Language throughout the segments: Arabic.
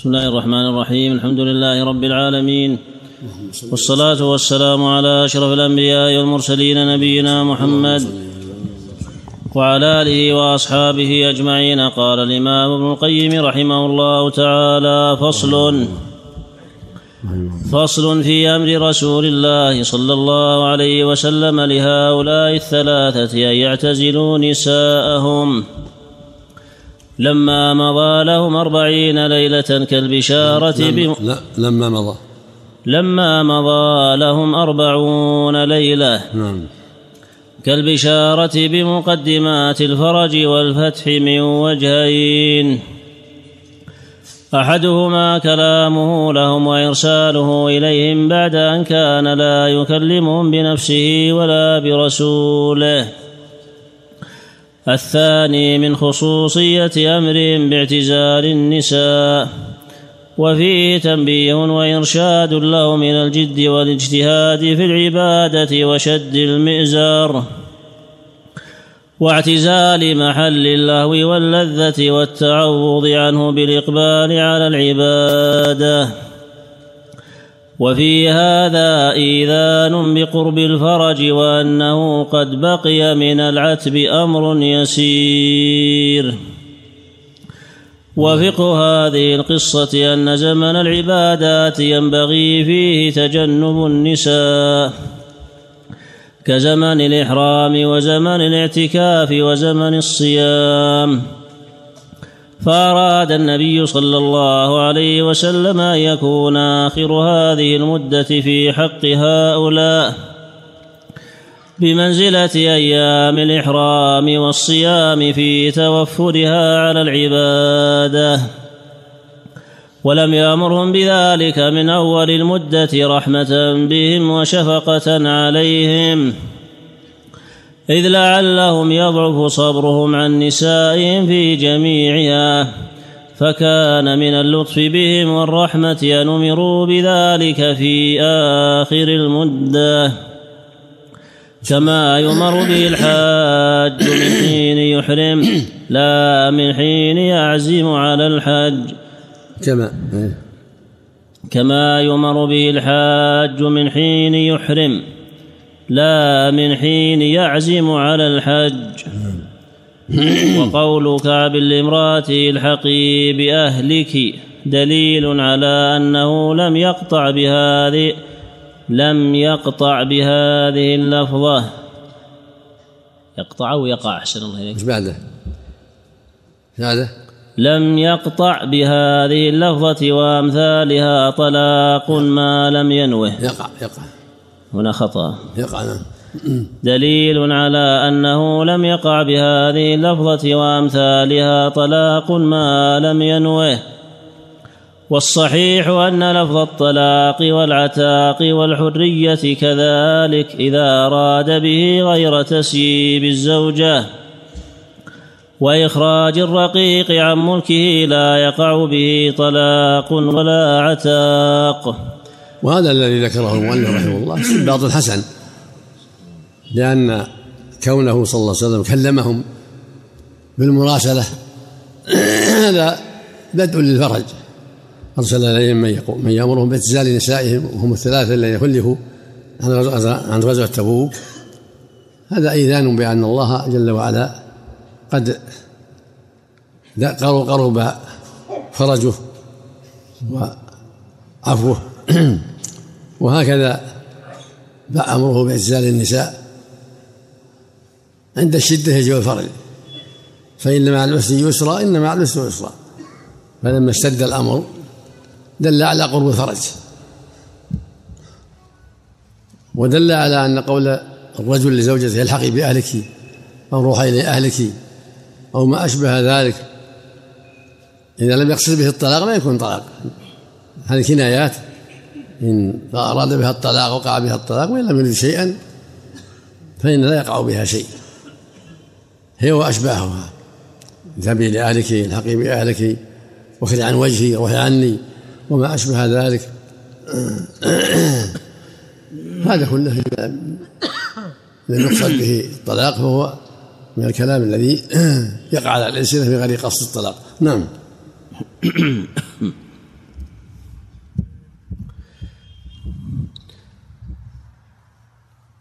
بسم الله الرحمن الرحيم. الحمد لله رب العالمين. والصلاة والسلام على أشرف الأنبياء والمرسلين نبينا محمد وعلى آله وأصحابه أجمعين. قال الإمام ابن القيم رحمه الله تعالى فصل فصل في أمر رسول الله صلى الله عليه وسلم لهؤلاء الثلاثة أن يعتزلوا نساءهم. لما مضى لهم أربعين ليلة كالبشارة بم... لا لما مضى. لما مضى لهم أربعون ليلة نعم. كالبشارة بمقدمات الفرج والفتح من وجهين. أحدهما كلامه لهم وإرساله إليهم بعد أن كان لا يكلمهم بنفسه ولا برسوله. الثاني من خصوصية امرهم باعتزال النساء وفيه تنبيه وإرشاد لهم إلى الجد والاجتهاد في العبادة وشد المئزار واعتزال محل اللهو واللذة والتعوض عنه بالإقبال على العبادة. وفي هذا إيذان بقرب الفرج وأنه قد بقي من العتب أمر يسير. وفقه هذه القصة أن زمن العبادات ينبغي فيه تجنب النساء. كزمن الإحرام وزمن الاعتكاف وزمن الصيام. فأراد النبي صلى الله عليه وسلم أن يكون آخر هذه المدة في حق هؤلاء بمنزلة أيام الإحرام والصيام في توفرها على العبادة ولم يأمرهم بذلك من أول المدة رحمة بهم وشفقة عليهم. إذ لعلهم يضعف صبرهم عن نسائهم في جميعها فكان من اللطف بهم والرحمة أن أمروا بذلك في آخر المدة كما يمر به الحاج من حين يحرم لا من حين يعزم على الحج. كما كما يمر به الحاج من حين يحرم. لا من حين يعزم على الحج. وقول كعب لامرأته الحقي بأهلك دليل على أنه لم يقطع بهذه لم يقطع بهذه اللفظة. يقطع أو يقع؟ أحسن الله إليك. بعده؟ بعده؟ لم يقطع بهذه اللفظة وأمثالها طلاق ما لم ينوه. يقع يقع. هنا خطأ. يقع. دليل على أنه لم يقع بهذه اللفظة وأمثالها طلاق ما لم ينوه. والصحيح أن لفظ الطلاق والعتاق والحرية كذلك إذا أراد به غير تسييب الزوجة. وإخراج الرقيق عن ملكه لا يقع به طلاق ولا عتاق. وهذا الذي ذكره المؤلف رحمه الله استنباط حسن لأن كونه صلى الله عليه وسلم كلمهم بالمراسلة هذا بدء للفرج. أرسل إليهم من يقوم من يأمرهم باعتزال نسائهم وهم الثلاثة الذين خلفوا عن غزوة تبوك. هذا إيذان بأن الله جل وعلا قد قرب فرجه وعفوه. وهكذا أمره باعتزال النساء عند الشدة يجب الفرج. فإن مع العسر يسرا إن مع العسر يسرا فلما اشتد الأمر دل على قرب الفرج. ودل على أن قول الرجل لزوجته الحقي بأهلك أو روحي إلى أهلك أو ما أشبه ذلك إذا لم يقصد به الطلاق لا يكون طلاق. هذه كنايات. إن أراد بها الطلاق وقع بها الطلاق وإن لم يرد شيئا فإن لا يقع بها شيء. هي وأشباهها. اذهبي لأهلك الحقي بأهلك وخذ عن وجهي روحي عني وما أشبه ذلك. هذا كله لم يقصد به الطلاق فهو من الكلام الذي يقع على الألسنة في غير قصد الطلاق. نعم.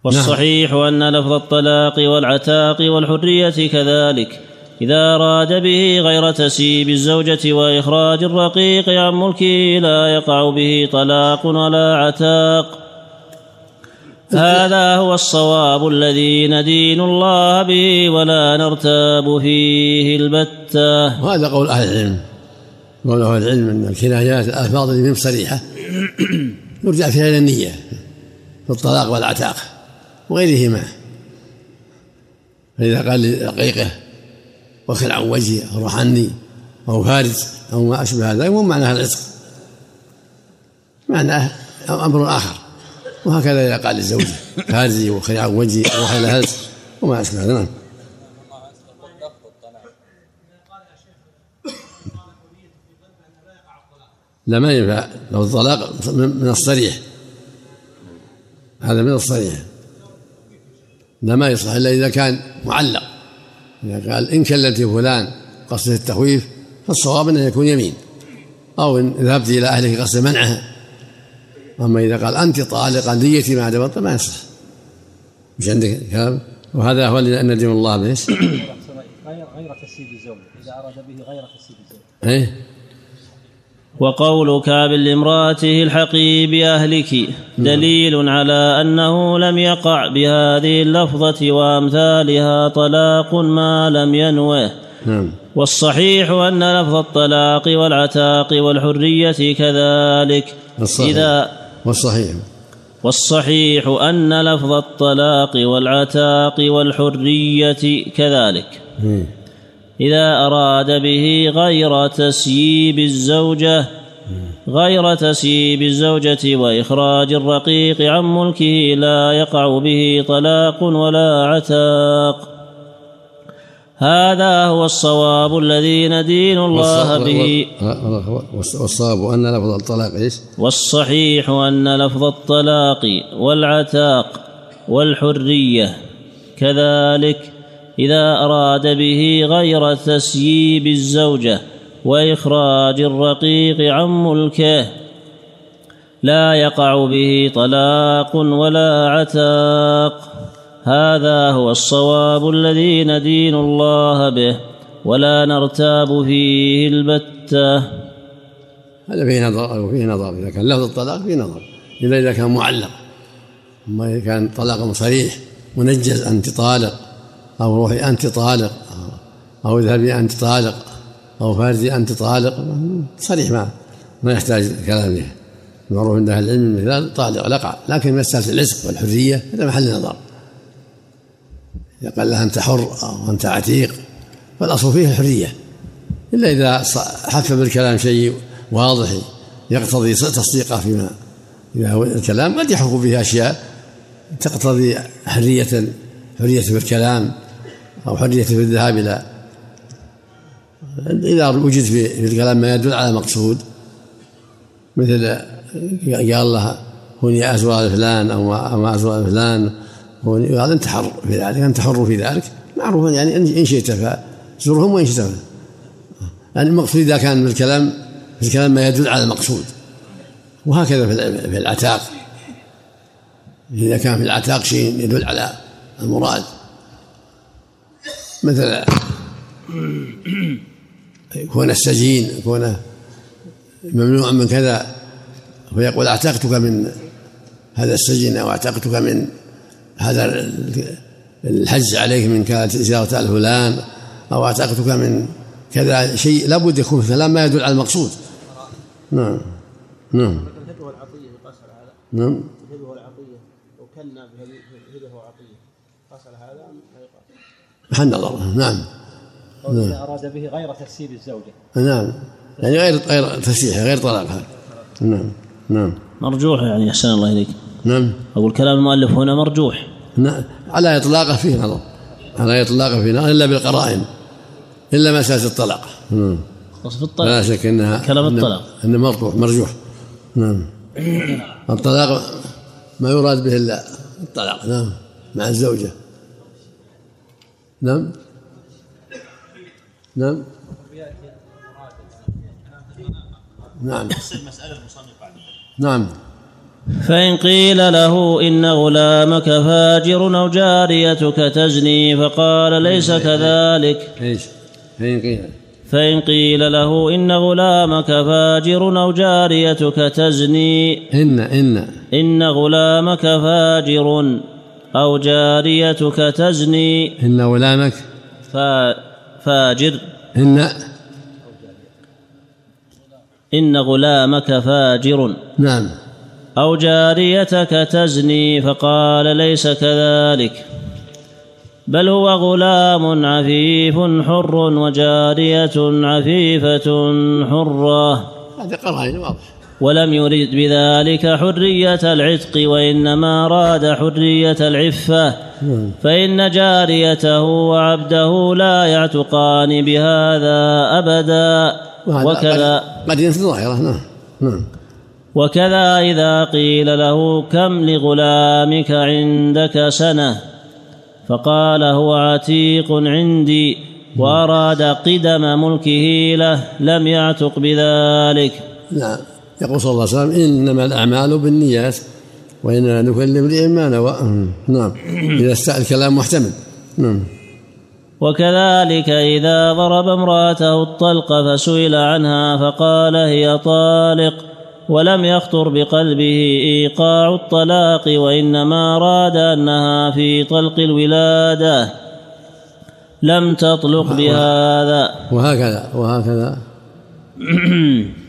والصحيح أن لفظ الطلاق والعتاق والحرية كذلك إذا أراد به غير تسيب الزوجة وإخراج الرقيق عن ملكه لا يقع به طلاق ولا عتاق. هذا هو الصواب الذي ندين الله به ولا نرتاب فيه البتة. وهذا قول أهل العلم قول أهل العلم أن الكنايات الألفاظ صريحة يرجع فيها إلى النية في الطلاق والعتاق. وغيرهما. فإذا قال لرقيقه وخل عن وجهي أو روح عني أو فارس أو ما أشبه هذا مو معناها العتق. معناه أمر آخر. وهكذا إذا قال للزوجة فارزي وخل عن وجهي روح إلى هلس وما أشبه هذا. نعم. لا ما ينفع. لو الطلاق من الصريح. هذا من الصريح. لا ما يصلح إلا إذا كان معلق. إذا قال إن كلمت فلان قصد التخويف فالصواب انه يكون يمين. أو إن ذهبت إلى اهلك قصد منعها أما إذا قال أنت طالقا ديتي ما دبرت ما يصح مش عندك كلام؟ وهذا هو الذي ندم الله به غير غير تسيب الزوج. إذا أراد به غير تسيب الزوج. إيه؟ وقول كعب لامرأته الحقي بأهلك دليل على أنه لم يقع بهذه اللفظة وأمثالها طلاق ما لم ينوه. نعم. والصحيح أن لفظ الطلاق والعتاق والحرية كذلك. الصحيح إذا والصحيح. والصحيح أن لفظ الطلاق والعتاق والحرية كذلك. إيه. إذا أراد به غير تسييب الزوجة غير تسييب الزوجة وإخراج الرقيق عن ملكه لا يقع به طلاق ولا عتاق هذا هو الصواب الذي ندين الله به والصواب أن لفظ الطلاق إيش والصحيح أن لفظ الطلاق والعتاق والحرية كذلك إذا أراد به غير تسييب الزوجة وإخراج الرقيق عن ملكه لا يقع به طلاق ولا عتاق. هذا هو الصواب الذي ندين الله به ولا نرتاب فيه البتة. هذا فيه نظر أو فيه نظر. إذا كان لفظ الطلاق فيه نظر. إلا إذا كان معلق. أما إذا كان طلاق صريح منجز أنت طالق أو روحي أنت طالق. أو اذهبي أنت طالق. أو فارزي أنت طالق. صريح ما ما يحتاج كلام به المعروف عند أهل العلم المثال طالق لقع لكن مسألة العزق والحرية هذا محل نظر. إذا قال لها أنت حر أو أنت عتيق فالأصل فيه الحرية. إلا إذا حف بالكلام شيء واضح يقتضي تصديقه فيما إذا هو الكلام قد يحف به أشياء تقتضي حرية حرية في الكلام. أو حرية في الذهاب إلى إذا وجد في الكلام ما يدل على مقصود. مثل قال لها هوني أزواج فلان أو ما أزواج فلان هذا أنت حر في ذلك أنت حر في ذلك. معروف يعني إن شئت فزرهم وإن شئت يعني المقصود إذا كان في الكلام في الكلام ما يدل على المقصود. وهكذا في العتاق. إذا كان في العتاق شيء يدل على المراد. مثل يكون السجين يكون ممنوع من كذا فيقول أعتقتك من هذا السجن أو أعتقتك من هذا الحج عليك من كانت زيارة فلان أو أعتقتك من كذا شيء. لابد يكون في الكلام ما يدل على المقصود. نعم. نعم. نعم. محل نظر نعم. إذا أراد به غير تسيب الزوجة. نعم. يعني غير غير تسريح غير طلاقها نعم. نعم. مرجوح يعني أحسن الله إليك. نعم. أقول كلام المؤلف هنا مرجوح. نعم. على إطلاقه فيه نظر. على إطلاقه فيه نظر إلا بالقرائن. إلا مسألة الطلاق. نعم. في الطلاق. لا شك إنها كلام الطلاق. انه مرجوح مرجوح. نعم. الطلاق ما يراد به إلا الطلاق. نعم. مع الزوجة. نعم. نعم. نعم. نعم. فإن قيل له إن غلامك فاجر أو جاريتك تزني فقال ليس كذلك. إيش؟ فإن قيل. فإن قيل له إن غلامك فاجر أو جاريتك تزني إن إن. إن غلامك فاجر. أو جاريتك تزني. إن غلامك فا فاجر. إن. إن غلامك فاجر. نعم. أو جاريتك تزني فقال ليس كذلك. بل هو غلام عفيف حر وجارية عفيفة حرة. هذه قرائن واضح ولم يرد بذلك حرية العتق وإنما أراد حرية العفة. نعم. فإن جاريته وعبده لا يعتقان بهذا أبدا. وكذا قد- ظاهرة نعم. نعم. وكذا إذا قيل له كم لغلامك عندك سنة؟ فقال هو عتيق عندي وأراد قدم ملكه له لم يعتق بذلك. نعم. يقول صلى الله عليه وسلم إنما الأعمال بالنيات وإنما لكل امرئ ما نوى. نعم. إذا است- الكلام محتمل. نعم. وكذلك إذا ضرب امرأته الطلق فسئل عنها فقال هي طالق ولم يخطر بقلبه إيقاع الطلاق وإنما أراد أنها في طلق الولادة. لم تطلق بهذا. وهكذا وهكذا.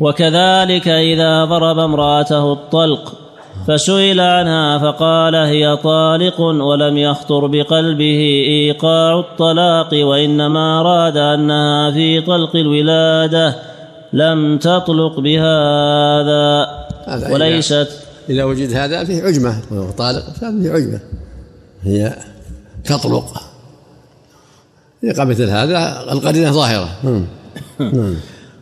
وكذلك إذا ضرب امرأته الطلق فسئل عنها فقال هي طالق ولم يخطر بقلبه إيقاع الطلاق وإنما أراد أنها في طلق الولادة لم تطلق بهذا هذا وليست إذا وجد هذا فيه عجمة وهو طالق فيه عجمة. هي تطلق. إذا مثل هذا القرينة ظاهرة. نعم. نعم.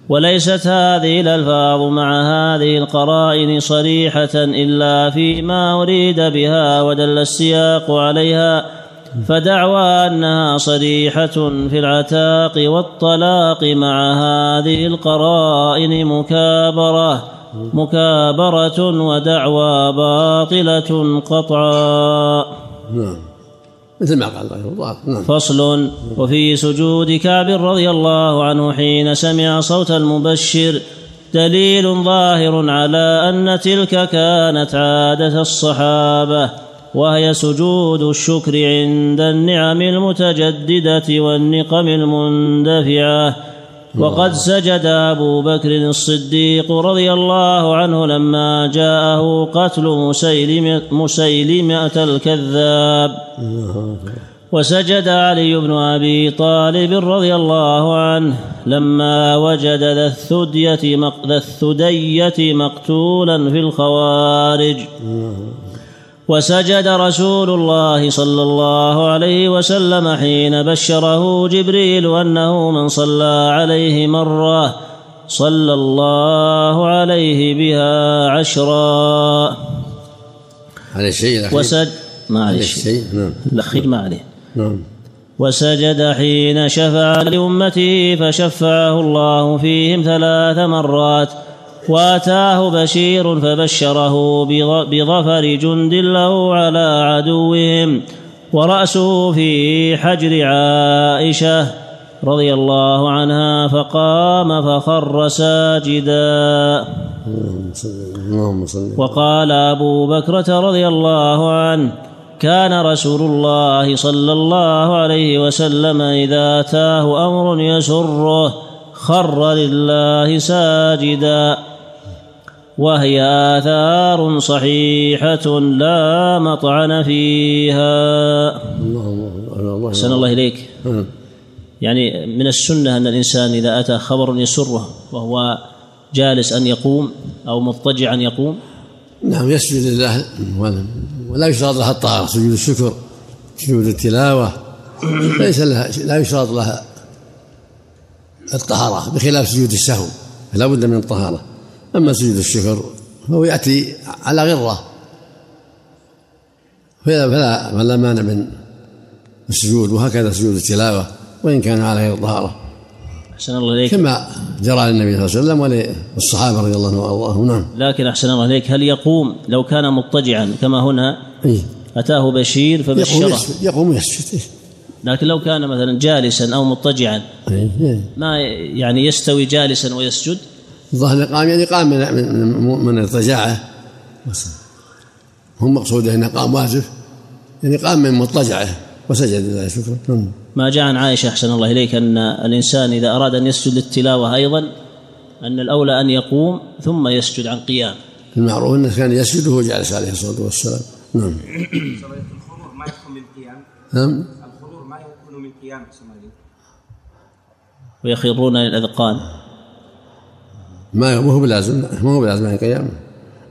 وليست هذه الألفاظ مع هذه القرائن صريحة إلا فيما أريد بها ودل السياق عليها فدعوى أنها صريحة في العتاق والطلاق مع هذه القرائن مكابرة مكابرة ودعوى باطلة قطعا. نعم. مثل ما قال الله. نعم. فصل. وفي سجود كعب رضي الله عنه حين سمع صوت المبشر دليل ظاهر على أن تلك كانت عادة الصحابة وهي سجود الشكر عند النعم المتجددة والنقم المندفعة. وقد سجد أبو بكر الصديق رضي الله عنه لما جاءه قتل مسيلمه, مسيلمة الكذاب. وسجد علي بن أبي طالب رضي الله عنه لما وجد ذا الثدية مق- ذا الثدية مقتولا في الخوارج. وسجد رسول الله صلى الله عليه وسلم حين بشره جبريل أنه من صلى عليه مرة صلى الله عليه بها عشرا. على الشيء الأخير. ما عليه الشيء نعم. الأخير ما عليه. نعم. وسجد حين شفع لأمته فشفعه الله فيهم ثلاث مرات. واتاه بشير فبشره بظ- بظفر جند له على عدوهم ورأسه في حجر عائشة رضي الله عنها فقام فخر ساجدا. وقال أبو بكرة رضي الله عنه كان رسول الله صلى الله عليه وسلم إذا أتاه أمر يسره خر لله ساجدا. وهي آثار صحيحة لا مطعن فيها. اللهم الله أحسن الله إليك. يعني من السنة أن الإنسان إذا أتى خبر يسره وهو جالس أن يقوم أو مضطجعا يقوم. نعم يسجد لله ولا- يشترط لها الطهارة سجود الشكر سجود التلاوة. ليس لها لا يشترط لها الطهارة بخلاف سجود السهو لا بد من الطهارة. أما سجود الشكر فهو يأتي على غرة فلا فلا فلا مانع من السجود وهكذا سجود التلاوة وإن كان على غير طهارة أحسن الله إليك كما جرى للنبي صلى الله عليه وسلم وللصحابة رضي الله عنهم وأرضاهم نعم لكن أحسن الله إليك هل يقوم لو كان مضطجعا كما هنا إيه؟ أتاه بشير فبشره يقوم يسجد؟ لكن لو كان مثلا جالسا أو مضطجعا إيه؟ إيه. ما يعني يستوي جالسا ويسجد الظاهر قام يعني قام من من من, بس هم مقصودة إنه قام واجف يعني قام من مضطجعة وسجد لله شكرا. نعم. ما جاء عن عائشة أحسن الله إليك أن الإنسان إذا أراد أن يسجد للتلاوة أيضا أن الأولى أن يقوم ثم يسجد عن قيام. المعروف إنه كان يسجد وهو جالس عليه الصلاة والسلام. نعم. ما يكون من قيام نعم. الخضوع ما يكون من قيام. ويخرون للأذقان. ما هو بلازم ما هو بلازم عن قيام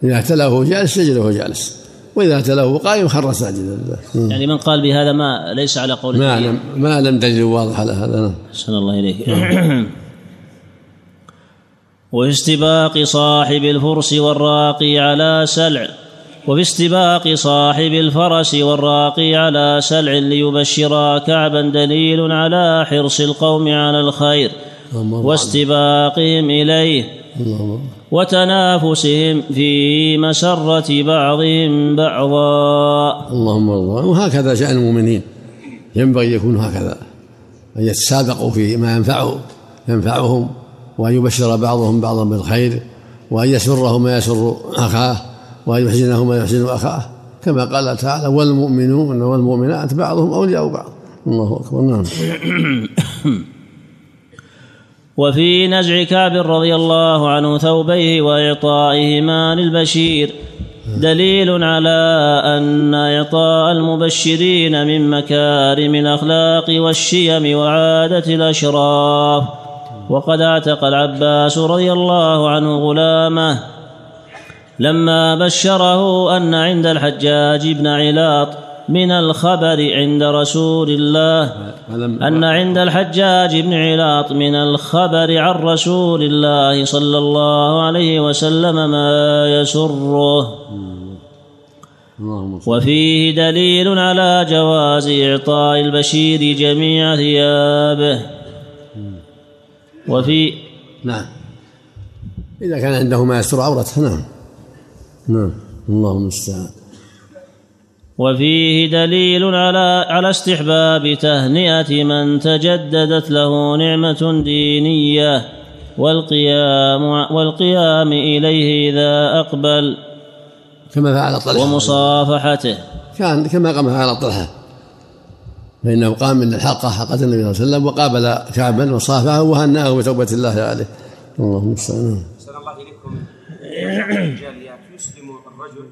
إذا تلاه وهو جالس سجد وهو جالس وإذا تلاه وهو قائم خر ساجدا. يعني من قال بهذا ما ليس على قول ما. لم ما لم دليل واضح على هذا نعم. أحسن الله إليك. وفي استباق صاحب الفرس والراقي على سلع وفي استباق صاحب الفرس والراقي على سلع ليبشرا كعبا دليل على حرص القوم على الخير واستباقهم إليه. وتنافسهم في مسرة بعضهم بعضا. اللهم الله وهكذا شأن المؤمنين. ينبغي يكون هكذا. أن يتسابقوا في ما ينفع ينفعهم وأن يبشر بعضهم بعضا بالخير وأن يسره ما يسر أخاه وأن يحزنه ما يحزن أخاه. كما قال تعالى والمؤمنون والمؤمنات بعضهم أولياء بعض الله أكبر. نعم. وفي نزع كعب رضي الله عنه ثوبيه وإعطائهما للبشير دليل على أن إعطاء المبشرين من مكارم الأخلاق والشيم وعادة الأشراف. وقد اعتق العباس رضي الله عنه غلامه لما بشره أن عند الحجاج بن علاط من الخبر عند رسول الله. أن عند الحجاج بن علاط من الخبر عن رسول الله صلى الله عليه وسلم ما يسره. وفيه دليل على جواز إعطاء البشير جميع ثيابه. وفي نعم. إذا كان عنده ما يستر عورته نعم. نعم. اللهم المستعان وفيه دليل على على استحباب تهنئة من تجددت له نعمة دينية والقيام والقيام إليه إذا أقبل كما فعل طلحة. ومصافحته. كان كما قام على طلحة. فإنه قام من الحلقة حلقة النبي صلى الله عليه وسلم وقابل كعبا وصافحه وهنأه بتوبة الله عليه. اللهم المستعان أحسن الله إليكم. يسلم الرجل.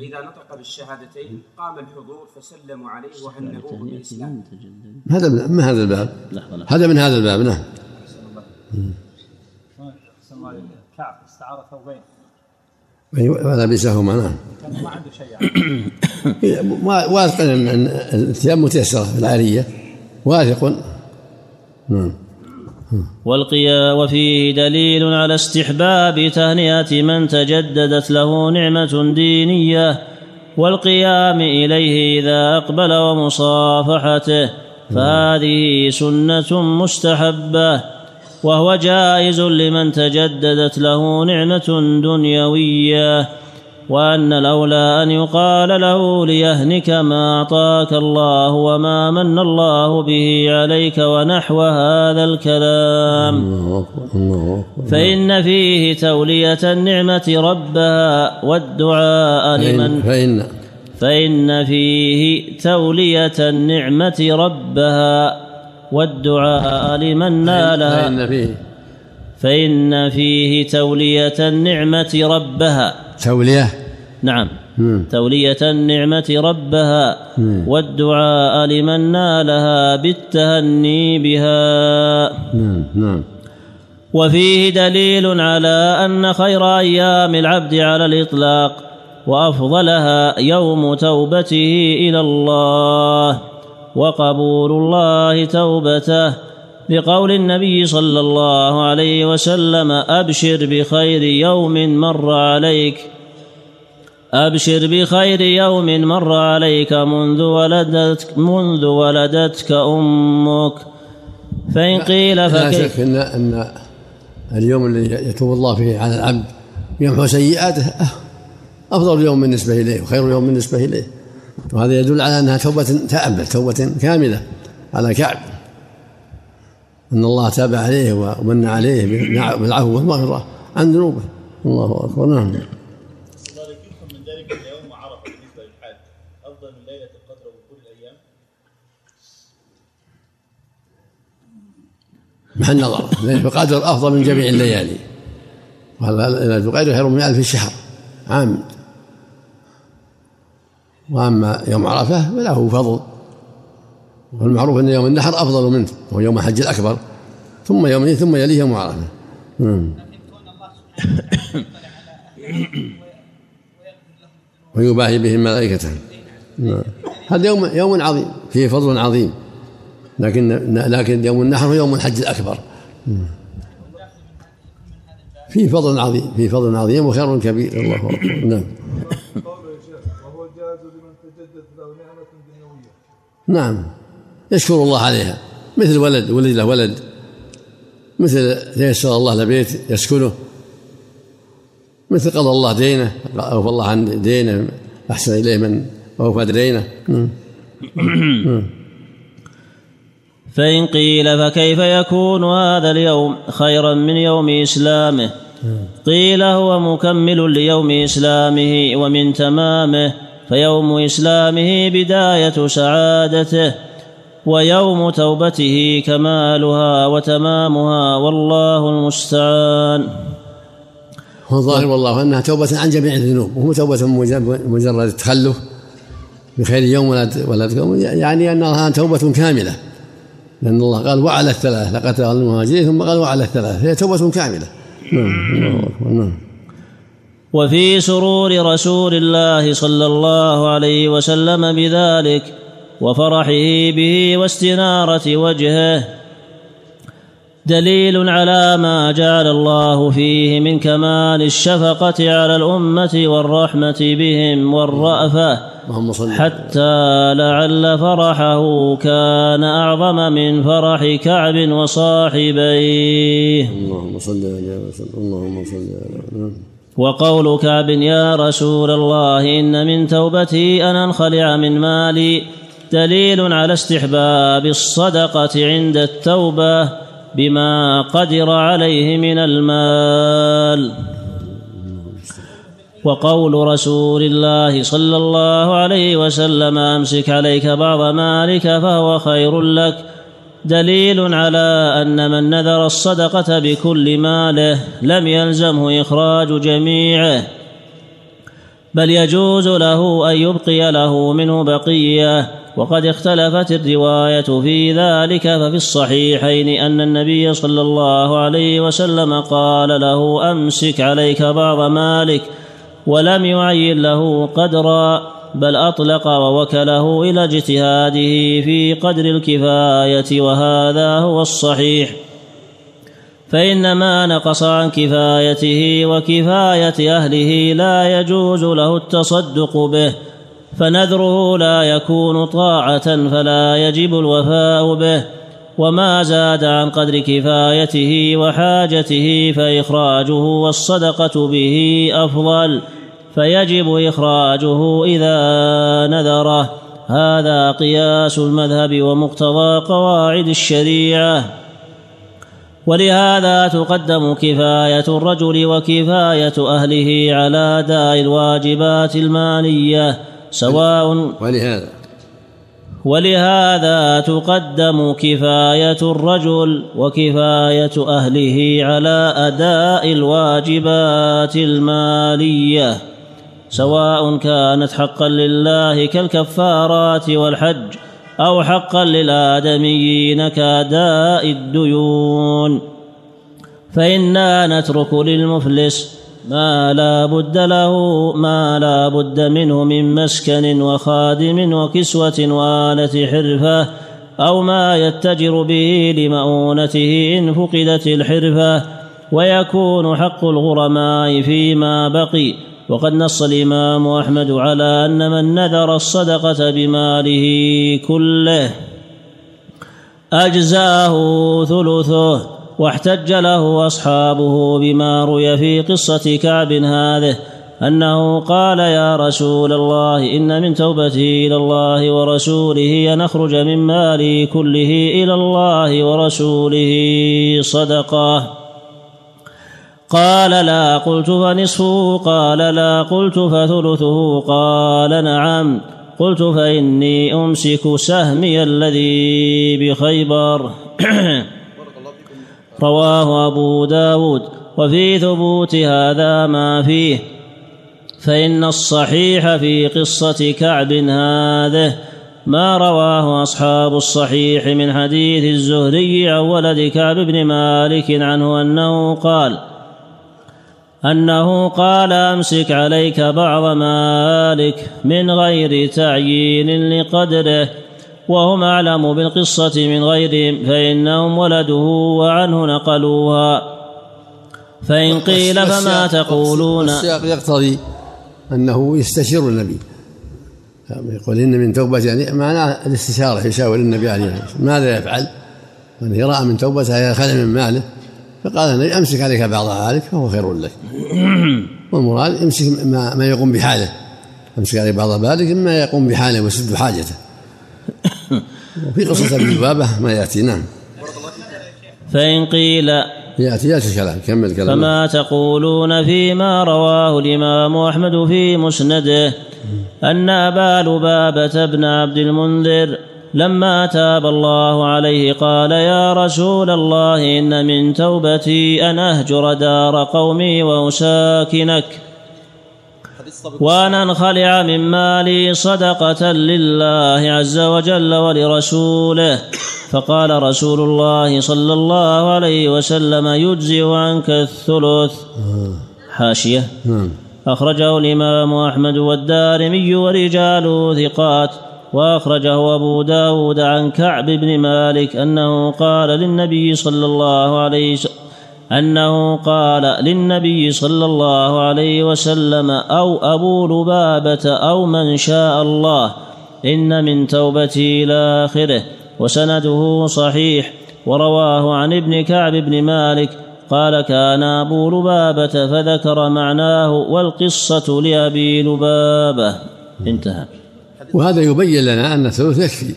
فإذا نطق بالشهادتين قام الحضور فسلموا عليه وهنئوه بالإسلام. هذا من هذا الباب؟ لحظة لحظة. هذا من هذا الباب نعم. كعب استعار ثوبين. أيوة، ولبسهما نعم. كان ما عنده شيء. يعني واثق ان أن الثياب متيسرة في العاريه واثق. نعم. والقيا وفيه دليل على استحباب تهنئة من تجددت له نعمة دينية والقيام إليه إذا أقبل ومصافحته فهذه سنة مستحبة وهو جائز لمن تجددت له نعمة دنيوية. وأن الأولى أن يقال له ليهنك ما أعطاك الله وما من الله به عليك ونحو هذا الكلام. فإن فيه تولية النعمة ربها والدعاء لمن فإن فإن فيه تولية النعمة ربها والدعاء لمن نالها. فإن فيه. فإن فيه تولية النعمة ربها. تولية؟ نعم مم. تولية النعمة ربها مم. والدعاء لمن نالها بالتهني بها نعم نعم وفيه دليل على أن خير أيام العبد على الإطلاق وأفضلها يوم توبته إلى الله وقبول الله توبته لقول النبي صلى الله عليه وسلم أبشر بخير يوم مر عليك أبشر بخير يوم مر عليك منذ ولدتك منذ ولدتك أمك. فإن قيل لا فكيف؟ شك ان إن اليوم الذي يتوب الله فيه على العبد يمحو سيئاته أفضل يوم بالنسبة إليه وخير يوم بالنسبة إليه. وهذا يدل على أنها توبة تامه توبة كاملة على كعب. أن الله تاب عليه ومن عليه بالعفو والمغفرة عن ذنوبه. الله أكبر. نعم ذلك يفهم من ذلك ان يوم عرفه بالنسبة للحاج افضل من ليله القدر وكل الأيام محل نظر. ليلة القدر أفضل من جميع الليالي. ليلة القدر خير من ألف شهر. عام. وأما يوم عرفة فله فضل. والمعروف أن يوم النحر أفضل منه وهو يوم الحج الأكبر. ثم يوم ثم يليه يوم عرفة. نعم. ويباهي بهم ملائكته. نعم. هذا يوم يوم عظيم. فيه فضل عظيم. لكن لكن يوم النحر هو يوم الحج الأكبر. فيه فضل عظيم فيه فضل عظيم وخير كبير الله أكبر. نعم. نعم. يشكر الله عليها. مثل ولد ولد له ولد. مثل تيسر الله له بيت يسكنه مثل قضى الله دينه أوفى الله عن دينه أحسن إليه من أوفى دينه. نعم. فإن قيل فكيف يكون هذا اليوم خيرا من يوم إسلامه؟ قيل هو مكمل ليوم إسلامه ومن تمامه فيوم إسلامه بداية سعادته ويوم توبته كمالها وتمامها والله المستعان. والظاهر والله أنها توبة عن جميع الذنوب وهو توبة مجرد التخلف بخير يوم ولا ولا يعني أنها توبة كاملة. لأن الله قال وعلى الثلاث لقد تغل المهاجرين ثم قال وعلى الثلاث هي توبة كاملة. نعم. الله نعم. وفي سرور رسول الله صلى الله عليه وسلم بذلك وفرحه به واستنارة وجهه دليل على ما جعل الله فيه من كمال الشفقة على الأمة والرحمة بهم صل حتى لعل فرحه كان أعظم من فرح كعب وصاحبيه. اللهم صل على وسلم اللهم صل على وقول كعب يا رسول الله إن من توبتي أن انخلع من مالي. دليل على استحباب الصدقة عند التوبة. بما قدر عليه من المال. وقول رسول الله صلى الله عليه وسلم أمسك عليك بعض مالك فهو خير لك. دليل على أن من نذر الصدقة بكل ماله لم يلزمه إخراج جميعه بل يجوز له أن يبقي له منه بقية. وقد اختلفت الرواية في ذلك ففي الصحيحين أن النبي صلى الله عليه وسلم قال له أمسك عليك بعض مالك ولم يعين له قدرا بل أطلق ووكله إلى اجتهاده في قدر الكفاية وهذا هو الصحيح. فإن ما نقص عن كفايته وكفاية أهله لا يجوز له التصدق به. فنذره لا يكون طاعة فلا يجب الوفاء به وما زاد عن قدر كفايته وحاجته فإخراجه والصدقة به أفضل فيجب إخراجه إذا نذره. هذا قياس المذهب ومقتضى قواعد الشريعة. ولهذا تقدم كفاية الرجل وكفاية أهله على اداء الواجبات المالية. سواء ولهذا. ولهذا تقدم كفاية الرجل وكفاية أهله على أداء الواجبات المالية سواء كانت حقا لله كالكفارات والحج أو حقا للآدميين كأداء الديون. فإنا نترك للمفلس ما لا بد له ما لا بد منه من مسكن وخادم وكسوة وآلة حرفة أو ما يتجر به لمؤونته إن فقدت الحرفة ويكون حق الغرماء فيما بقي. وقد نص الإمام أحمد على أن من نذر الصدقة بماله كله. أجزاه ثلثه. واحتج له أصحابه بما روي في قصة كعب هذه أنه قال يا رسول الله إن من توبتي إلى الله ورسوله أن أخرج من مالي كله إلى الله ورسوله صدقة. قال لا قلت فنصفه. قال لا قلت فثلثه. قال نعم. قلت فإني أمسك سهمي الذي بخيبر. رواه أبو داود وفي ثبوت هذا ما فيه. فإن الصحيح في قصة كعب هذه ما رواه أصحاب الصحيح من حديث الزهري عن ولد كعب بن مالك عنه أنه قال أنه قال أمسك عليك بعض مالك من غير تعيين لقدره. وهم أعلم بالقصة من غيرهم فإنهم ولده وعنه نقلوها. فإن قيل فما تقولون؟ السياق يقتضي أنه يستشير النبي. يقول إن من توبة يعني معناه الاستشارة يشاور النبي عليه. ماذا يفعل؟ من رأى من توبته يخلع من ماله؟ فقال النبي أمسك عليك بعض مالك فهو خير لك. والمراد امسك ما, ما يقوم بحاله. أمسك عليك بعض مالك مما يقوم بحاله ويسد حاجته. وفي قصة أبي لبابة ما يأتي نعم. فإن قيل يأتي يأتي كلام كمل كلام فما تقولون فيما رواه الإمام أحمد في مسنده أن أبا لبابة بن عبد المنذر لما تاب الله عليه قال يا رسول الله إن من توبتي أن أهجر دار قومي وأساكنك. وأن أنخلع من مالي صدقة لله عز وجل ولرسوله. فقال رسول الله صلى الله عليه وسلم يجزئ عنك الثلث. حاشية. أخرجه الإمام أحمد والدارمي ورجاله ثقات. وأخرجه أبو داود عن كعب بن مالك أنه قال للنبي صلى الله عليه أنه قال للنبي صلى الله عليه وسلم أو أبو لبابة أو من شاء الله إن من توبتي إلى آخره وسنده صحيح ورواه عن ابن كعب بن مالك قال كان أبو لبابة فذكر معناه والقصة لأبي لبابة. انتهى. وهذا يبين لنا أن الثلث يكفي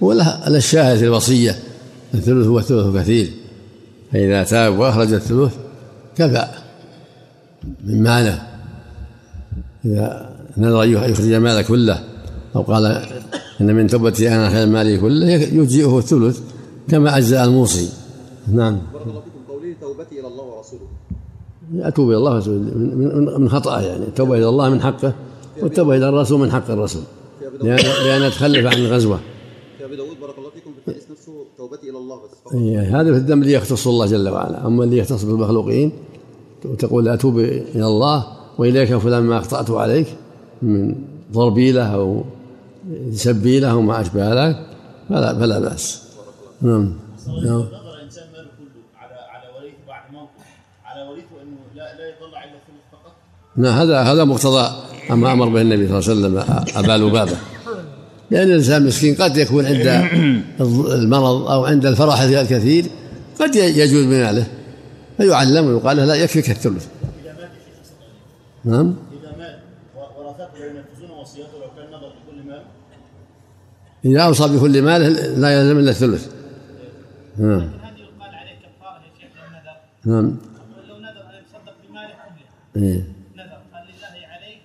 ولا الشاهد الوصية الثلث هو ثلث كثير. فإذا تاب وأخرج الثلث كفى. من ماله. إذا نذر أن يخرج ماله كله. أو قال إن من توبتي أنا خير مالي كله يجزئه الثلث كما أجزأ الموصي. نعم. بارك الله فيكم. توبتي إلى الله ورسوله. أتوب إلى الله ورسوله. من, من, خطأه يعني. التوبة إلى الله من حقه والتوبة إلى الرسول من حق الرسول. لأن, لأن تخلف عن الغزوة في ابي داود بارك الله فيكم في الحديث نفسه توبتي إلى الله بس فقط. إيه، هذا في الذنب اللي يختص الله جل وعلا. أما اللي يختص بالمخلوقين وتقول أتوب إلى الله وإليك فلان ما أخطأت عليك من ضربي له أو سبي له وما أشبه ذلك فلا فلا بأس. نعم. نعم. نظر انسان ماله كله على على وريثه بعد موته. على وريثه إنه لا لا يطلع إلا الثلث فقط؟ نعم هذا هذا مقتضى أما أمر به النبي صلى الله عليه وسلم أبا لبابة. لأن الإنسان مسكين قد يكون عند المرض أو عند الفرح الكثير قد يجوز بماله فيعلم ويقال له لا يكفيك الثلث نعم. إذا مات ورثته ينفذون وصيته لو كان نظر بكل مال. إذا أوصى بكل ماله لا يلزم إلا الثلث. نعم. نعم. لو نذر ان يتصدق بماله إيه. نذر. هل لله عليه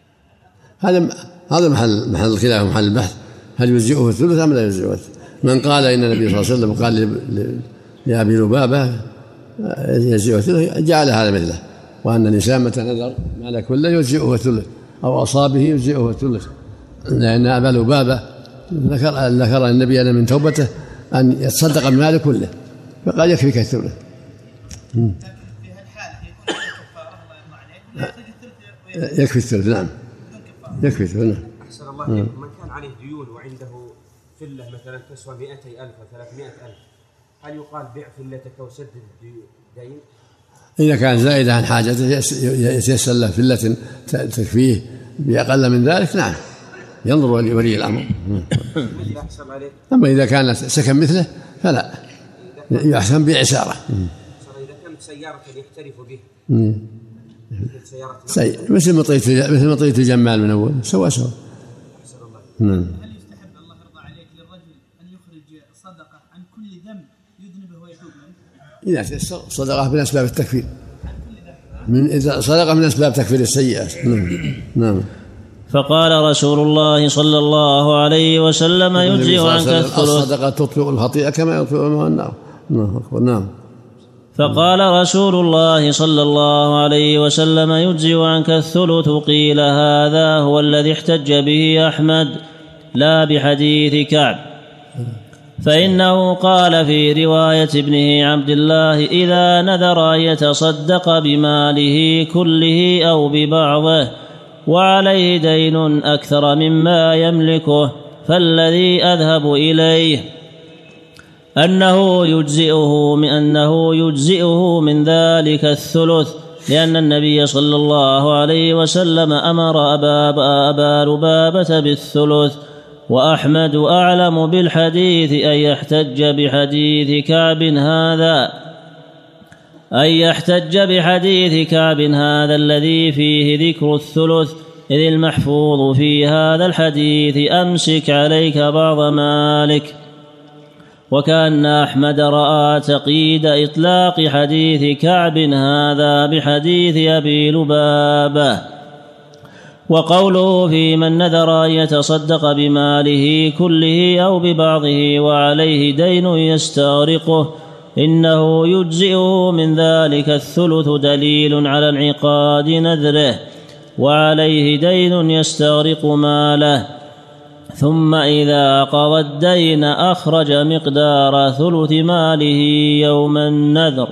هذا هذا محل محل الخلاف محل البحث هل يجزئه الثلث أم لا يجزئه الثلث؟ من قال إن النبي صلى الله عليه وسلم قال ل- ل- لأبي لبابة آه، يجزئه الثلث جعل هذا مثله. وأن الانسان متى نذر؟ مال كله يجزئه الثلث؟ أو أصابه يجزئه الثلث. لأن أبا لبابة ذكر ذكر النبي أن من توبته أن يتصدق بماله كله فقال يكفيك الثلث. ويكفي يكفي الثلث نعم. يكفي الثلث نعم. أحسن الله إليكم من كان عليه ديون وعنده فلة مثلا تسوى 200 ألف أو 300 ألف. هل يقال بيع فلتك وسدد الدين؟ إذا كان زائدا عن حاجته يس- يتيسر له فلة تكفيه بأقل من ذلك؟ نعم. ينظر ولي ولي الأمر. أما إذا كان سكن مثله فلا. يحسن بعسارة صار إذا كانت سيارة يحترف بها مم. مثل سيارة سي- مثل مطية مثل مطية الجمال من أول. سوا سوا. نعم. هل يستحب الله يرضى عليك للرجل أن يخرج صدقة عن كل ذنب يذنبه ويتوب منه؟ إذا صدقة من أسباب التكفير. من إذا صدقة من أسباب تكفير السيئات نعم. نعم. فقال رسول الله صلى الله عليه وسلم يجزئ الله عنك الثلث الصدقة تطفئ الخطيئة كما يطفئ الماء النار. نعم أكبر. نعم. فقال رسول الله صلى الله عليه وسلم يجزئ عنك الثلث قيل هذا هو الذي احتج به أحمد. لا بحديث كعب. فإنه قال في رواية ابنه عبد الله إذا نذر ان يتصدق بماله كله أو ببعضه وعليه دين أكثر مما يملكه فالذي أذهب إليه. أنه يجزئه من أنه يجزئه من ذلك الثلث لأن النبي صلى الله عليه وسلم أمر أبا, أبا لبابة بالثلث وأحمد أعلم بالحديث أن يحتج بحديث كعب هذا أن يحتج بحديث كعب هذا الذي فيه ذكر الثلث إذ المحفوظ في هذا الحديث أمسك عليك بعض مالك. وكأن أحمد رأى تقييد إطلاق حديث كعب هذا بحديث أبي لبابة. وقوله في من نذر أن يتصدق بماله كله أو ببعضه وعليه دين يستغرقه إنه يجزئه من ذلك الثلث دليل على انعقاد نذره وعليه دين يستغرق ماله. ثم إذا قضى الدين أخرج مقدار ثلث ماله يوم النذر.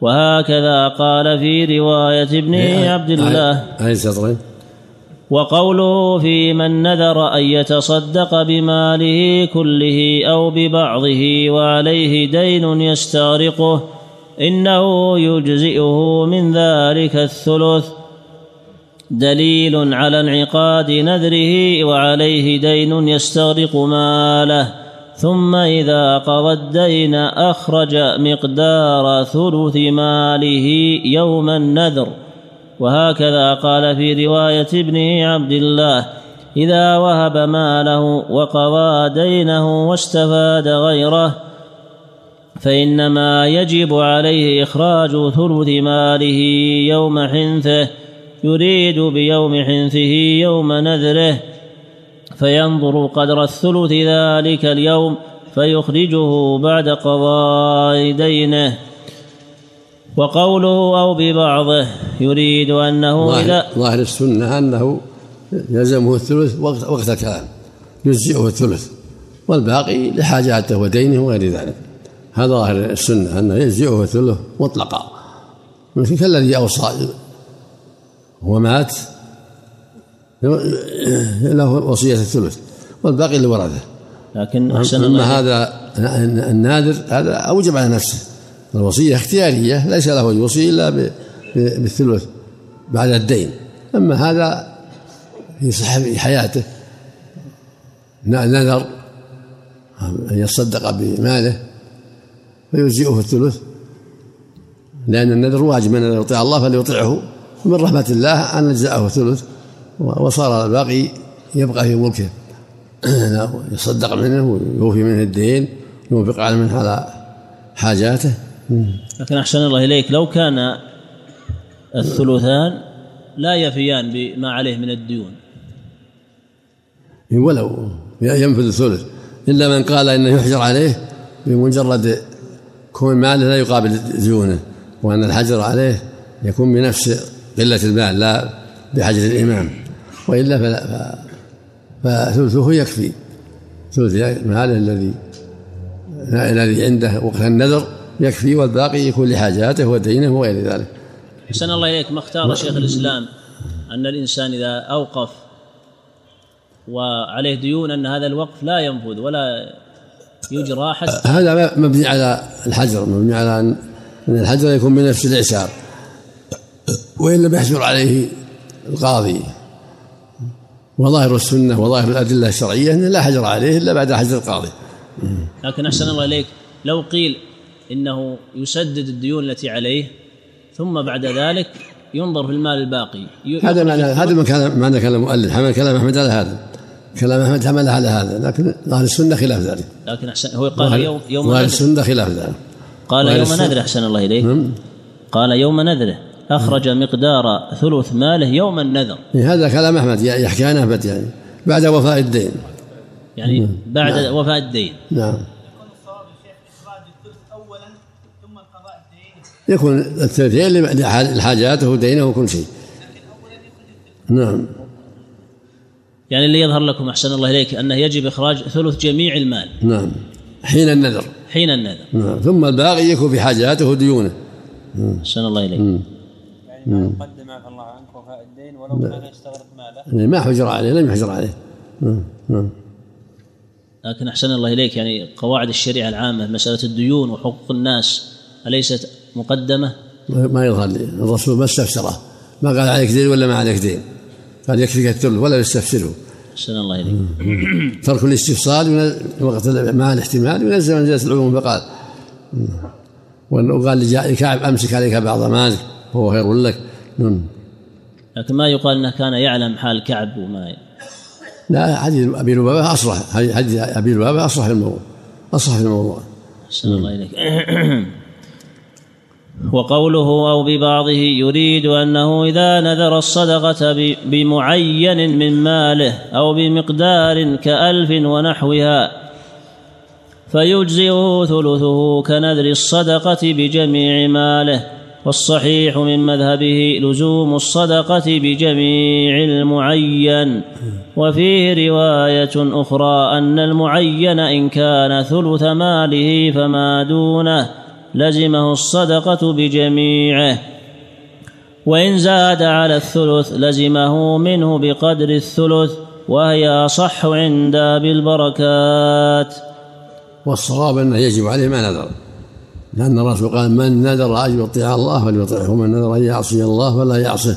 وهكذا قال في رواية ابن عبد الله. أي سطرين وقوله في من نذر أن يتصدق بماله كله أو ببعضه وعليه دين يستغرقه إنه يجزئه من ذلك الثلث. دليل على انعقاد نذره وعليه دين يستغرق ماله. ثم إذا قضى الدين أخرج مقدار ثلث ماله يوم النذر. وهكذا قال في رواية ابنه عبد الله إذا وهب ماله وقضى دينه واستفاد غيره فإنما يجب عليه إخراج ثلث ماله يوم حنثه يريد بيوم حنثه يوم نذره فينظر قدر الثلث ذلك اليوم فيخرجه بعد قضاء دينه. وقوله أو ببعضه يريد أنه ظاهر, إذا ظاهر السنة أنه يلزمه الثلث وقت, وقت الكلام يجزئه الثلث والباقي لحاجاته ودينه وغير ذلك. هذا ظاهر السنة أنه يجزئه الثلث مطلقا. مثل كالذي أوصى ومات له وصية الثلث والباقي لورثه. لكن أحسن أما هذا النادر هذا أوجب على نفسه. الوصية اختيارية ليس له يوصي إلا بالثلث بعد الدين. أما هذا في في حياته نذر أن يتصدق بماله فيجزئه الثلث لأن النذر واجب من يطيع الله فليطيعه. ومن رحمة الله أن أجزأه الثلث وصار الباقي يبقى في ملكه. يصدق منه ويوفي منه الدين ينفق على منه على حاجاته. لكن أحسن الله إليك لو كان الثلثان لا يفيان بما عليه من الديون. ولو ينفذ الثلث. إلا من قال إنه يحجر عليه بمجرد كون ماله لا يقابل ديونه وأن الحجر عليه يكون بنفس قلة المال لا بحجر الإمام. وإلا فلا فثلثه يكفي. ثلث ماله الذي الذي عنده وقت النذر يكفي والباقي يكون لحاجاته ودينه وغير ذلك. أحسن الله إليك. ما اختار شيخ الإسلام أن الإنسان إذا أوقف وعليه ديون أن هذا الوقف لا ينفذ ولا يجرى حتى هذا مبني على الحجر مبني على أن أن الحجر يكون بنفس الاعسار وإن لم يحجر عليه القاضي وظاهر السنة وظاهر الأدلة الشرعية انه لا حجر عليه إلا بعد حجر القاضي. لكن أحسن الله إليك. لو قيل إنه يسدد الديون التي عليه ثم بعد ذلك ينظر في المال الباقي. هذا معنى هذا ما كان معنى كلام المؤلف. حمل كلام أحمد على هذا. كلام أحمد حمل على هذا. لكن أهل السنة خلاف ذلك. لكن احسن هو قال يوم يوم نذره السنة خلاف ذلك. قال يوم نذره أحسن الله إليك. نعم. قال يوم نذره. أخرج مقدار ثلث ماله يوم النذر. إيه، هذا كلام أحمد. يحكي عن أحمد يعني. بعد وفاء الدين. يعني بعد وفاء الدين. نعم يكون الصواب يا شيخ اخراج الثلث اولا ثم القضاء الدين يكون الثلثين لحاجاته ودينه وكل شيء. نعم. يعني اللي يظهر لكم أحسن الله إليك أنه يجب إخراج ثلث جميع المال. نعم. حين النذر. حين النذر. نعم. ثم الباقي يكون في حاجاته وديونه. أحسن الله إليك. مم. يعني ما يقدم عفى الله عنك وفاء الدين ولو كان يستغرق ماله. يعني ما حجر عليه لم يحجر عليه. نعم. نعم. لكن أحسن الله إليك يعني قواعد الشريعة العامة مسألة الديون وحقوق الناس أليست مقدمة؟ ما يظهر لي. الرسول ما استفسره. ما قال عليك دين ولا ما عليك دين. قال يكفيك الثلث ولا يستفسره. أحسن الله إليك. ترك الاستفصال وقت مع الاحتمال ينزل منزله العموم. فقال وقال لجاء كعب أمسك عليك بعض مالك وهو خير لك. لكن ما يقال إنه كان يعلم حال كعب وما لا حديث أبي لبابة أصرح. حديث أبي لبابة أصرح في الموضوع. أصرح في الموضوع. أحسن الله إليك. وقوله أو ببعضه يريد أنه إذا نذر الصدقة بمعين من ماله أو بمقدار كألف ونحوها فيجزئه ثلثه كنذر الصدقة بجميع ماله والصحيح من مذهبه لزوم الصدقة بجميع المعين وفيه رواية أخرى أن المعين إن كان ثلث ماله فما دونه لزمه الصدقة بجميعه. وإن زاد على الثلث لزمه منه بقدر الثلث وهي أصح عند أبي البركات. والصواب أنه يجب عليه ما نذر لأن الرسول قال من نذر ان يطيع الله فليطيعه ومن نذر أن يعصي الله فلا يعصه.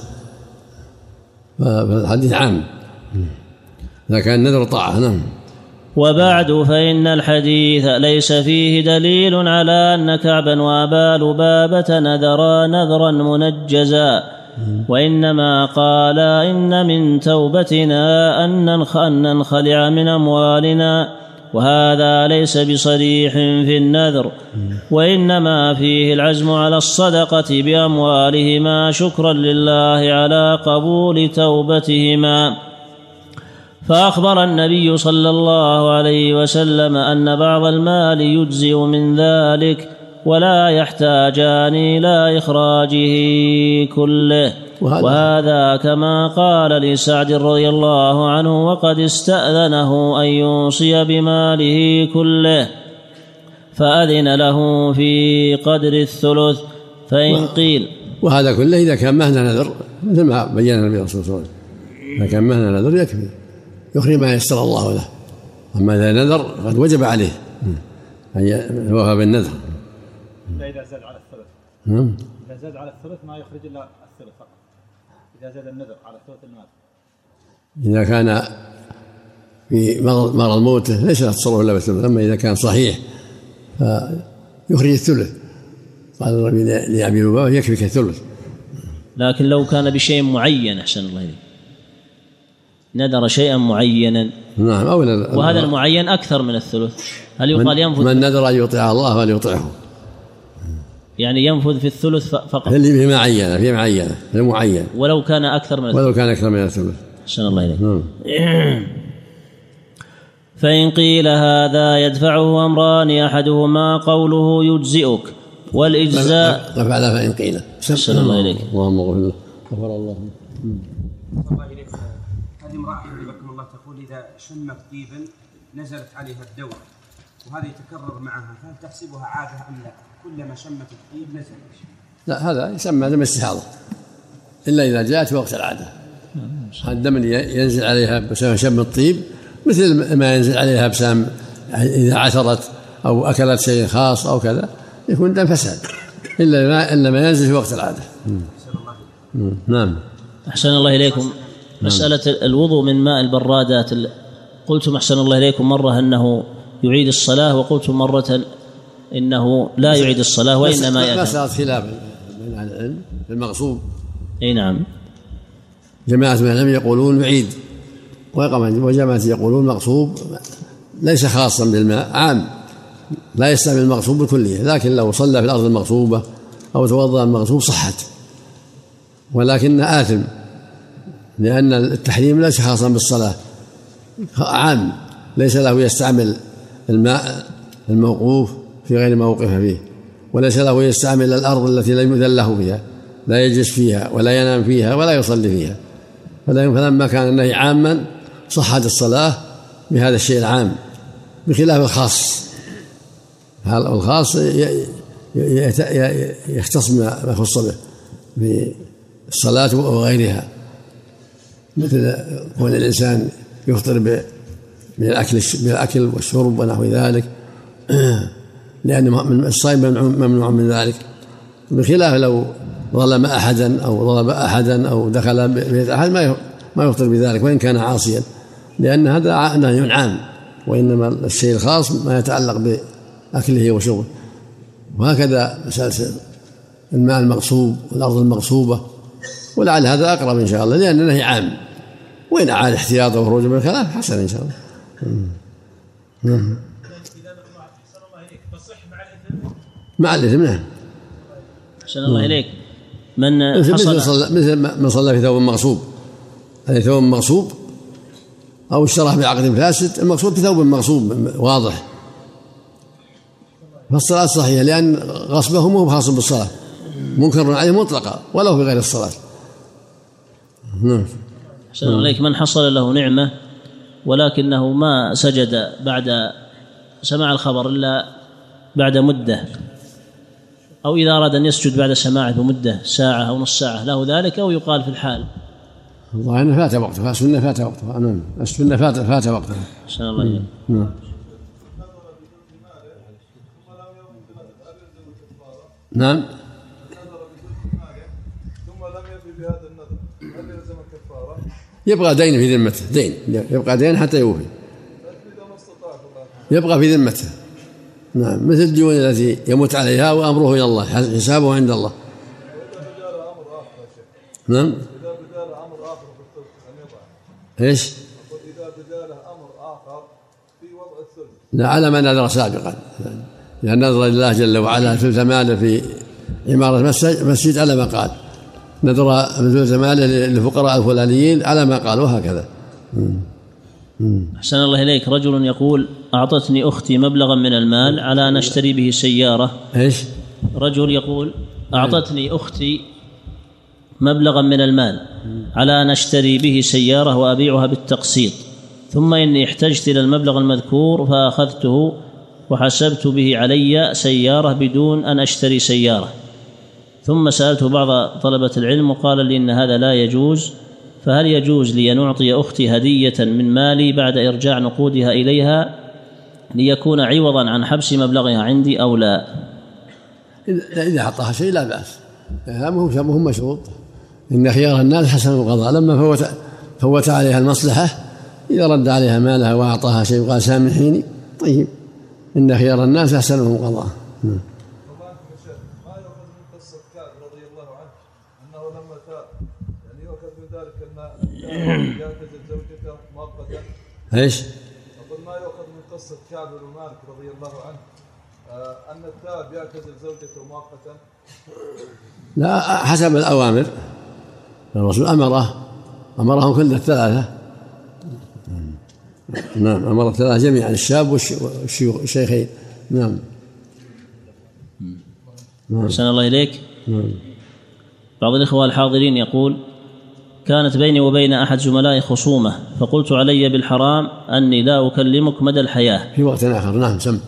فالحديث عام. إذا كان نذر طاعة نعم. وبعد فإن الحديث ليس فيه دليل على أن كعبا وأبا لبابة نذرا نذرا منجزا وإنما قال إن من توبتنا أن ننخلع من أموالنا وهذا ليس بصريح في النذر وإنما فيه العزم على الصدقة بأموالهما شكرا لله على قبول توبتهما. فأخبر النبي صلى الله عليه وسلم أن بعض المال يجزئ من ذلك ولا يحتاجان إلى إخراجه كله. وهذا- وهذا كما قال لسعد رضي الله عنه وقد استأذنه أن يوصي بماله كله. فأذن له في قدر الثلث. فإن قيل وهذا كله إذا كان مهنة نذر مثل ما بين النبي صلى الله عليه وسلم. إذا كان مهنة نذر يكفي. يخرج ما يسر الله له. أما إذا نذر قد وجب عليه أن يوفى بالنذر. إذا زاد على الثلث. نعم. إذا زاد على الثلث ما يخرج إلا الثلث فقط. إذا زاد النذر على ثلث المال. إذا كان في مرض موته ليس له تصرف إلا بالثلث أما إذا كان صحيح فيخرج الثلث. قال لأبي لبابة يكفيك الثلث. لكن لو كان بشيء معين أحسن الله إليك. نذر شيئا معينا. نعم أولى وهذا المعين أكثر من الثلث. هل من, يقال ينفذ؟ من نذر أن يطيع الله فليطيعه يعني ينفذ في الثلث فقط. اللي فيما عينه في معينة في المعين ولو كان أكثر من الثلث. ولو كان أكثر من الثلث. أحسن الله إليك. نعم. فإن قيل هذا يدفعه أمران أحدهما قوله يجزئك والإجزاء رفع له فإن قيل. أحسن الله إليك. اللهم اغفر له. غفر الله. هذه امرأة حفظكم الله تقول إذا شمت طيبا نزلت عليها الدورة وهذا يتكرر معها فهل تحسبها عادة أم لا؟ كلما شمت الطيب نزل لا هذا يسمى دم استحاضة. إلا إذا جاءت في وقت العادة. الدم اللي ينزل عليها بسبب شم الطيب مثل ما ينزل عليها بسبب إذا عثرت أو أكلت شيء خاص أو كذا يكون دم فساد. إلا ما إلا ما ينزل في وقت العادة. مم. نعم. أحسن الله إليكم. مسألة الوضوء من ماء البرادات ال- قلتم أحسن الله إليكم مرة أنه يعيد الصلاة وقلتم مرة إنه لا يعيد الصلاة وإنما ما يأتم صارت خلاف بين أهل العلم في المغصوب أي نعم. جماعة من العلم يقولون يعيد وجماعة يقولون مغصوب ليس خاصا بالماء عام. لا يستعمل المغصوب بالكلية لكن لو صلى في الأرض المغصوبة أو توضأ المغصوب صحت. ولكن آثم. لأن التحريم ليس خاصا بالصلاة. عام ليس له يستعمل الماء الموقوف في غير ما وقف فيه وليس له يستعمل الأرض التي لم يذل له فيها لا يجلس فيها ولا ينام فيها ولا يصلي فيها. فلما كان النهي عاما صحت الصلاة بهذا الشيء العام بخلاف الخاص. الخاص يختص ما يخص به بالصلاة وغيرها. مثل كون الإنسان يفطر من الأكل من الأكل والشرب ونحو ذلك. لأن الصائم ممنوع من ذلك. بخلاف لو ظلم أحدا أو ضرب أحدا أو دخل بيت أحد ما ما يفطر بذلك وإن كان عاصيا. لأن هذا نهي عام وإنما الشيء الخاص ما يتعلق بأكله وشربه. وهكذا مسألة الماء المغصوب والأرض المغصوبة. ولعل هذا أقرب إن شاء الله لأن النهي عام. وإن عاد احتياطه وخروجه من الخلاف حسن إن شاء الله. نعم مع الإثم نعم. أحسن الله إليك. من مثل حصل مثل صلى مثل من صلى في ثوب مغصوب. هذا ثوب مغصوب أو اشتراه بعقد فاسد المقصود بثوب مغصوب واضح. فالصلاة صحيحة لأن غصبه مو خاص بالصلاة. منكر عليه مطلقا ولو في غير الصلاة. نعم. أحسن الله إليك. من حصل له نعمة ولكنه ما سجد بعد سماع الخبر إلا بعد مدة أو إذا أراد أن يسجد بعد سماعه بمدة ساعة أو نص ساعة له ذلك أو يقال في الحال؟ الظاهر انه فات وقتها السنة فات وقتها نعم السنة فات فات وقتها أحسن الله إليك. نعم. نعم ثم لم يفي بهذا النذر هل يلزم الكفاره؟ يبقى دين في ذمته دين يبقى دين حتى يوفي. يبقى في ذمته. نعم مثل الديون التي يموت عليها وأمره إلى الله حسابه عند الله. نعم. إيش؟ له أمر اخر في وضع الثلث لا على ما نذر سابقا. إذا نذر لله جل وعلا ثلث ماله في عمارة مسجد على ما قال. نذر ثلث ماله للفقراء الفلانيين على ما قال وهكذا أحسن الله إليك. رجل يقول أعطتني أختي مبلغا من المال على أن أشتري به سيارة. إيش؟ رجل يقول أعطتني أختي مبلغا من المال على أن أشتري به سيارة وأبيعها بالتقسيط. ثم إني احتجت إلى المبلغ المذكور فأخذته وحسبت به علي سيارة بدون أن أشتري سيارة. ثم سألت بعض طلبة العلم وقال لي إن هذا لا يجوز فهل يجوز لي أن أعطي أختي هدية من مالي بعد إرجاع نقودها إليها ليكون عوضا عن حبس مبلغها عندي أو لا؟ إذا أعطاها شيء لا بأس. هذا مو مشروط. إن خيار الناس حسن القضاء. لما فوت فوت عليها المصلحة إذا رد عليها مالها وأعطاها شيء وقال سامحيني طيب. إن خيار الناس أحسنهم قضاء نعم. طبعا يا شيخ ما يؤخذ من قصه كعب رضي الله عنه انه لما تاب يعني يؤخذ من ذلك ان التاب يعتزل زوجته مؤقتا إيش؟ أقول ما يؤخذ من قصة كعب بن مالك رضي الله عنه. آه، أن التاب يعتزل زوجته مؤقتا لا حسب الأوامر. الرسول أمره. أمرهم كل الثلاثة. نعم أمر الثلاثة جميعا. الشاب والش- والشيوخ الشيخين. نعم نعم. أحسن الله إليك. نعم. بعض الإخوة الحاضرين يقول كانت بيني وبين أحد زملائي خصومة فقلت علي بالحرام أني لا أكلمك مدى الحياة. في وقت آخر نعم سم.